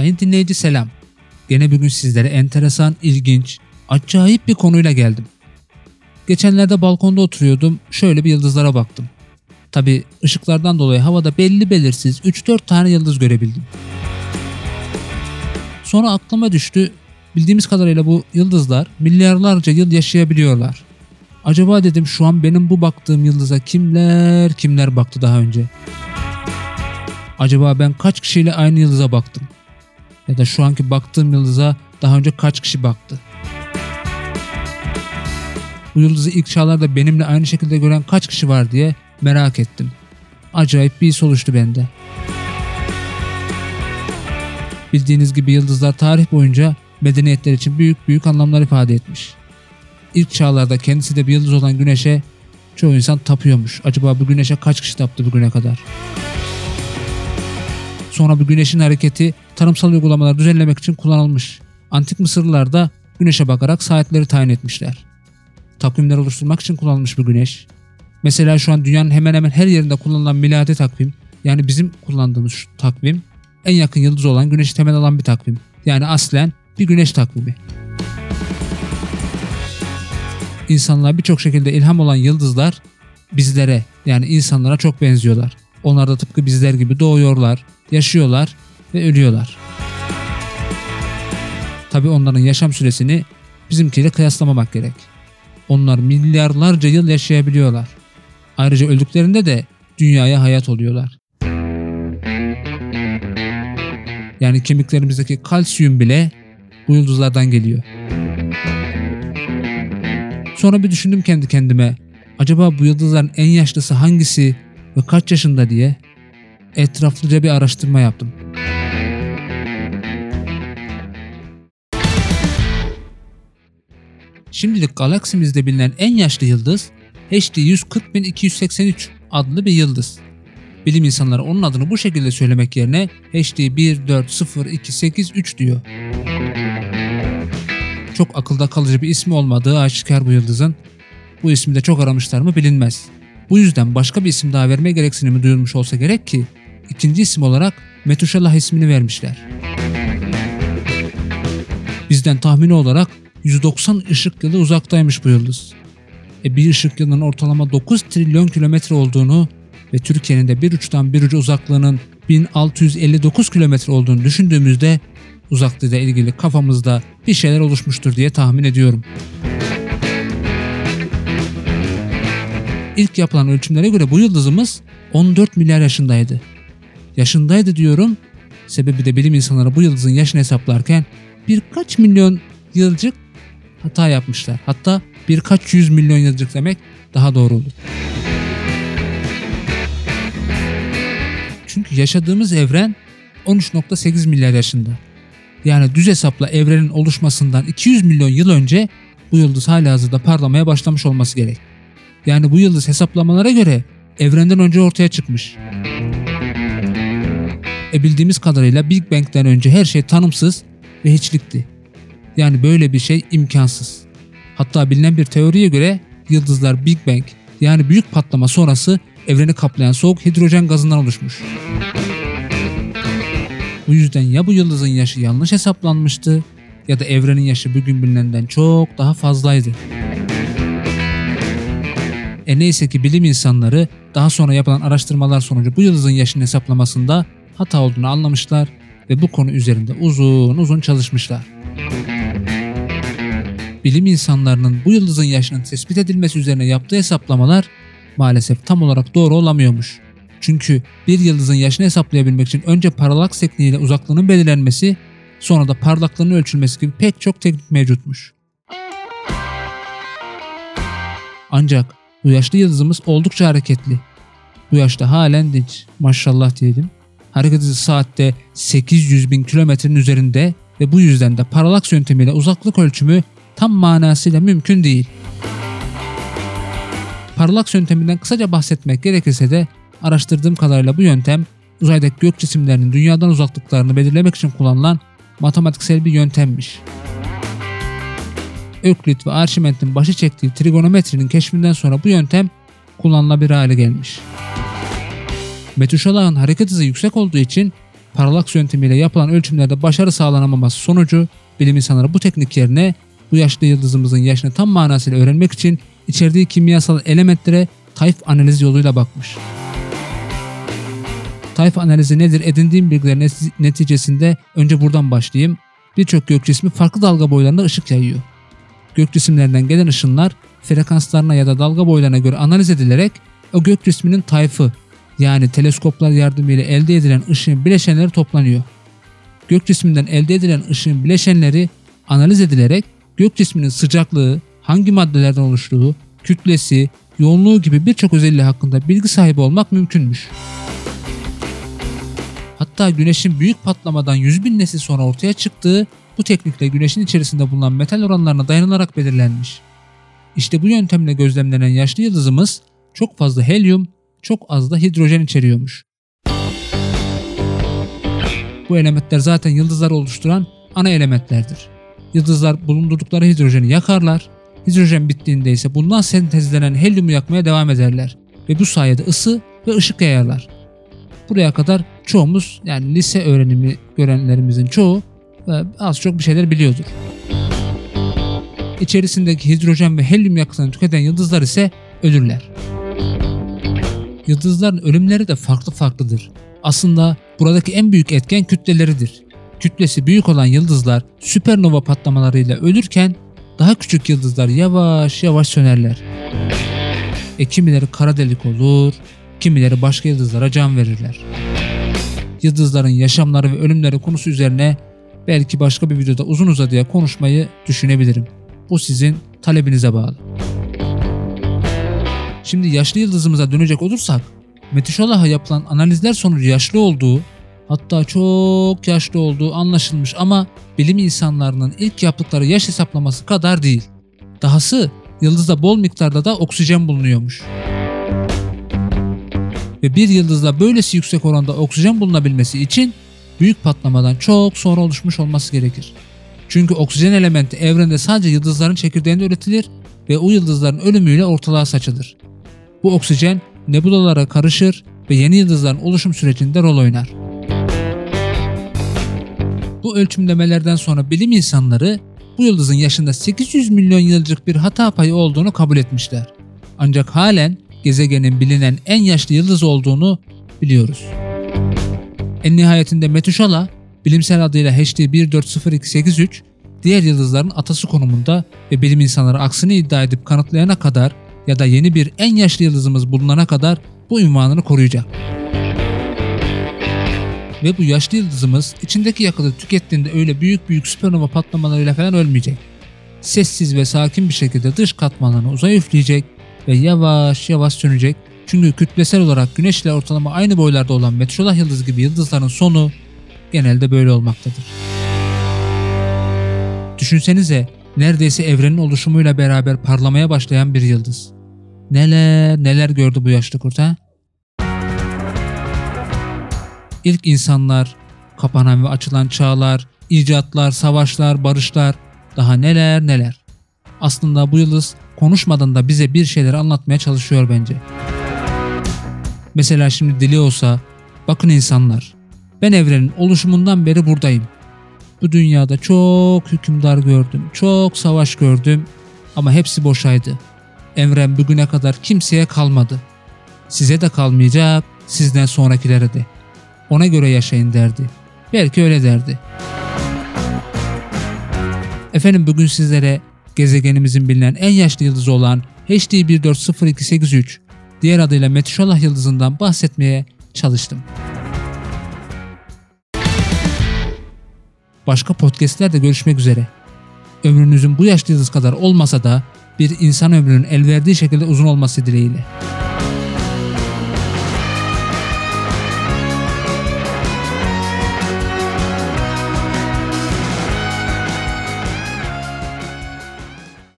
Sayın dinleyici selam. Gene bugün sizlere enteresan, ilginç, acayip bir konuyla geldim. Geçenlerde balkonda oturuyordum, şöyle bir yıldızlara baktım. Tabi ışıklardan dolayı havada belli belirsiz 3-4 tane yıldız görebildim. Sonra aklıma düştü, bildiğimiz kadarıyla bu yıldızlar milyarlarca yıl yaşayabiliyorlar. Acaba dedim şu an benim bu baktığım yıldıza kimler kimler baktı daha önce? Acaba ben kaç kişiyle aynı yıldıza baktım? Ya da şu anki baktığım yıldıza daha önce kaç kişi baktı? Bu yıldızı ilk çağlarda benimle aynı şekilde gören kaç kişi var diye merak ettim. Acayip bir his oluştu bende. Bildiğiniz gibi yıldızlar tarih boyunca medeniyetler için büyük büyük anlamlar ifade etmiş. İlk çağlarda kendisi de bir yıldız olan güneşe çoğu insan tapıyormuş. Acaba bu güneşe kaç kişi taptı bugüne kadar? Sonra bu güneşin hareketi tarımsal uygulamalar düzenlemek için kullanılmış. Antik Mısırlılar da güneşe bakarak saatleri tayin etmişler. Takvimler oluşturmak için kullanılmış bu güneş. Mesela şu an dünyanın hemen hemen her yerinde kullanılan miladi takvim yani bizim kullandığımız şu takvim en yakın yıldız olan güneşi temel alan bir takvim. Yani aslen bir güneş takvimi. İnsanlığa birçok şekilde ilham olan yıldızlar bizlere yani insanlara çok benziyorlar. Onlar da tıpkı bizler gibi doğuyorlar, yaşıyorlar ve ölüyorlar. Tabi onların yaşam süresini bizimkiyle kıyaslamamak gerek. Onlar milyarlarca yıl yaşayabiliyorlar. Ayrıca öldüklerinde de dünyaya hayat oluyorlar. Yani kemiklerimizdeki kalsiyum bile bu yıldızlardan geliyor. Sonra bir düşündüm kendi kendime. Acaba bu yıldızların en yaşlısı hangisi ve kaç yaşında diye etraflıca bir araştırma yaptım. Şimdilik galaksimizde bilinen en yaşlı yıldız HD 140283 adlı bir yıldız. Bilim insanları onun adını bu şekilde söylemek yerine HD 140283 diyor. Çok akılda kalıcı bir ismi olmadığı aşikar bu yıldızın. Bu ismi de çok aramışlar mı bilinmez. Bu yüzden başka bir isim daha verme gereksinimi duyulmuş olsa gerek ki ikinci isim olarak Metuşallah ismini vermişler. Bizden tahmini olarak 190 ışık yılı uzaktaymış bu yıldız. E bir ışık yılının ortalama 9 trilyon kilometre olduğunu ve Türkiye'nin de bir uçtan bir ucu uzaklığının 1659 kilometre olduğunu düşündüğümüzde uzaklığıyla ilgili kafamızda bir şeyler oluşmuştur diye tahmin ediyorum. İlk yapılan ölçümlere göre bu yıldızımız 14 milyar yaşındaydı. Yaşındaydı diyorum. Sebebi de bilim insanları bu yıldızın yaşını hesaplarken birkaç milyon yılcık hata yapmışlar. Hatta birkaç yüz milyon yılcık demek daha doğru olur. Çünkü yaşadığımız evren 13.8 milyar yaşında. Yani düz hesapla evrenin oluşmasından 200 milyon yıl önce bu yıldız hala hazırda parlamaya başlamış olması gerek. Yani bu yıldız hesaplamalara göre evrenden önce ortaya çıkmış. E bildiğimiz kadarıyla Big Bang'den önce her şey tanımsız ve hiçlikti. Yani böyle bir şey imkansız. Hatta bilinen bir teoriye göre yıldızlar Big Bang yani büyük patlama sonrası evreni kaplayan soğuk hidrojen gazından oluşmuş. Bu yüzden ya bu yıldızın yaşı yanlış hesaplanmıştı ya da evrenin yaşı bugün bilinenden çok daha fazlaydı. E neyse ki bilim insanları daha sonra yapılan araştırmalar sonucu bu yıldızın yaşını hesaplamasında hata olduğunu anlamışlar ve bu konu üzerinde uzun uzun çalışmışlar. Bilim insanlarının bu yıldızın yaşının tespit edilmesi üzerine yaptığı hesaplamalar maalesef tam olarak doğru olamıyormuş. Çünkü bir yıldızın yaşını hesaplayabilmek için önce paralaks tekniğiyle uzaklığının belirlenmesi, sonra da parlaklığının ölçülmesi gibi pek çok teknik mevcutmuş. Ancak bu yaşlı yıldızımız oldukça hareketli. Yaşta halen dinç. Maşallah diyelim. Hareket hızı saatte 800 bin kilometrenin üzerinde ve bu yüzden de paralaks yöntemiyle uzaklık ölçümü tam manasıyla mümkün değil. Paralaks yönteminden kısaca bahsetmek gerekirse de araştırdığım kadarıyla bu yöntem uzaydaki gök cisimlerinin dünyadan uzaklıklarını belirlemek için kullanılan matematiksel bir yöntemmiş. Öklit ve Arşimet'in başı çektiği trigonometrinin keşfinden sonra bu yöntem kullanılabilir hale gelmiş. Metuşalah'ın hareket hızı yüksek olduğu için paralaks yöntemiyle yapılan ölçümlerde başarı sağlanamaması sonucu bilim insanları bu teknik yerine bu yaşlı yıldızımızın yaşını tam manasıyla öğrenmek için içerdiği kimyasal elementlere tayf analizi yoluyla bakmış. Tayf analizi nedir? Edindiğim bilgiler neticesinde önce buradan başlayayım. Birçok gök cismi farklı dalga boylarında ışık yayıyor. Gök cisimlerinden gelen ışınlar frekanslarına ya da dalga boylarına göre analiz edilerek o gök cisminin tayfı yani teleskoplar yardımıyla elde edilen ışığın bileşenleri toplanıyor. Gök cisminden elde edilen ışığın bileşenleri analiz edilerek gök cisminin sıcaklığı, hangi maddelerden oluştuğu, kütlesi, yoğunluğu gibi birçok özelliği hakkında bilgi sahibi olmak mümkünmüş. Hatta güneşin büyük patlamadan 100 bin nesil sonra ortaya çıktığı bu teknikle güneşin içerisinde bulunan metal oranlarına dayanılarak belirlenmiş. İşte bu yöntemle gözlemlenen yaşlı yıldızımız çok fazla helyum, çok az da hidrojen içeriyormuş. Bu elementler zaten yıldızları oluşturan ana elementlerdir. Yıldızlar bulundurdukları hidrojeni yakarlar. Hidrojen bittiğinde ise bundan sentezlenen helyumu yakmaya devam ederler ve bu sayede ısı ve ışık yayarlar. Buraya kadar çoğumuz yani lise öğrenimi görenlerimizin çoğu az çok bir şeyler biliyordur. İçerisindeki hidrojen ve helyum yakıtını tüketen yıldızlar ise ölürler. Yıldızların ölümleri de farklı farklıdır. Aslında buradaki en büyük etken kütleleridir. Kütlesi büyük olan yıldızlar süpernova patlamalarıyla ölürken daha küçük yıldızlar yavaş yavaş sönerler. E kimileri kara delik olur, kimileri başka yıldızlara can verirler. Yıldızların yaşamları ve ölümleri konusu üzerine belki başka bir videoda uzun uzadıya konuşmayı düşünebilirim. Bu sizin talebinize bağlı. Şimdi yaşlı yıldızımıza dönecek olursak, Metişolah'a yapılan analizler sonucu yaşlı olduğu, hatta çok yaşlı olduğu anlaşılmış ama bilim insanlarının ilk yaptıkları yaş hesaplaması kadar değil. Dahası yıldızda bol miktarda da oksijen bulunuyormuş. Ve bir yıldızda böylesi yüksek oranda oksijen bulunabilmesi için büyük patlamadan çok sonra oluşmuş olması gerekir. Çünkü oksijen elementi evrende sadece yıldızların çekirdeğinde üretilir ve o yıldızların ölümüyle ortalığa saçılır. Bu oksijen nebulalara karışır ve yeni yıldızların oluşum sürecinde rol oynar. Bu ölçümlemelerden sonra bilim insanları bu yıldızın yaşında 800 milyon yılcık bir hata payı olduğunu kabul etmişler. Ancak halen gezegenin bilinen en yaşlı yıldız olduğunu biliyoruz. En nihayetinde Metuşala bilimsel adıyla HD 140283 diğer yıldızların atası konumunda ve bilim insanları aksini iddia edip kanıtlayana kadar ya da yeni bir en yaşlı yıldızımız bulunana kadar bu ünvanını koruyacak. Ve bu yaşlı yıldızımız içindeki yakıtı tükettiğinde öyle büyük büyük süpernova patlamalarıyla falan ölmeyecek. Sessiz ve sakin bir şekilde dış katmanlarını uzay üfleyecek ve yavaş yavaş sönecek. Çünkü kütlesel olarak Güneş ile ortalama aynı boylarda olan Metrolah yıldızı gibi yıldızların sonu genelde böyle olmaktadır. Düşünsenize neredeyse evrenin oluşumuyla beraber parlamaya başlayan bir yıldız. Neler neler gördü bu yaşlı kurt ha? İlk insanlar, kapanan ve açılan çağlar, icatlar, savaşlar, barışlar, daha neler neler. Aslında bu yıldız konuşmadan da bize bir şeyler anlatmaya çalışıyor bence. Mesela şimdi dili olsa, bakın insanlar, ben evrenin oluşumundan beri buradayım. Bu dünyada çok hükümdar gördüm, çok savaş gördüm ama hepsi boşaydı. Evren bugüne kadar kimseye kalmadı. Size de kalmayacak, sizden sonrakilere de. Ona göre yaşayın derdi. Belki öyle derdi. Efendim bugün sizlere gezegenimizin bilinen en yaşlı yıldızı olan HD 140283 diğer adıyla Metuşallah yıldızından bahsetmeye çalıştım. Başka podcastlerde görüşmek üzere. Ömrünüzün bu yaşlı yıldız kadar olmasa da bir insan ömrünün el verdiği şekilde uzun olması dileğiyle.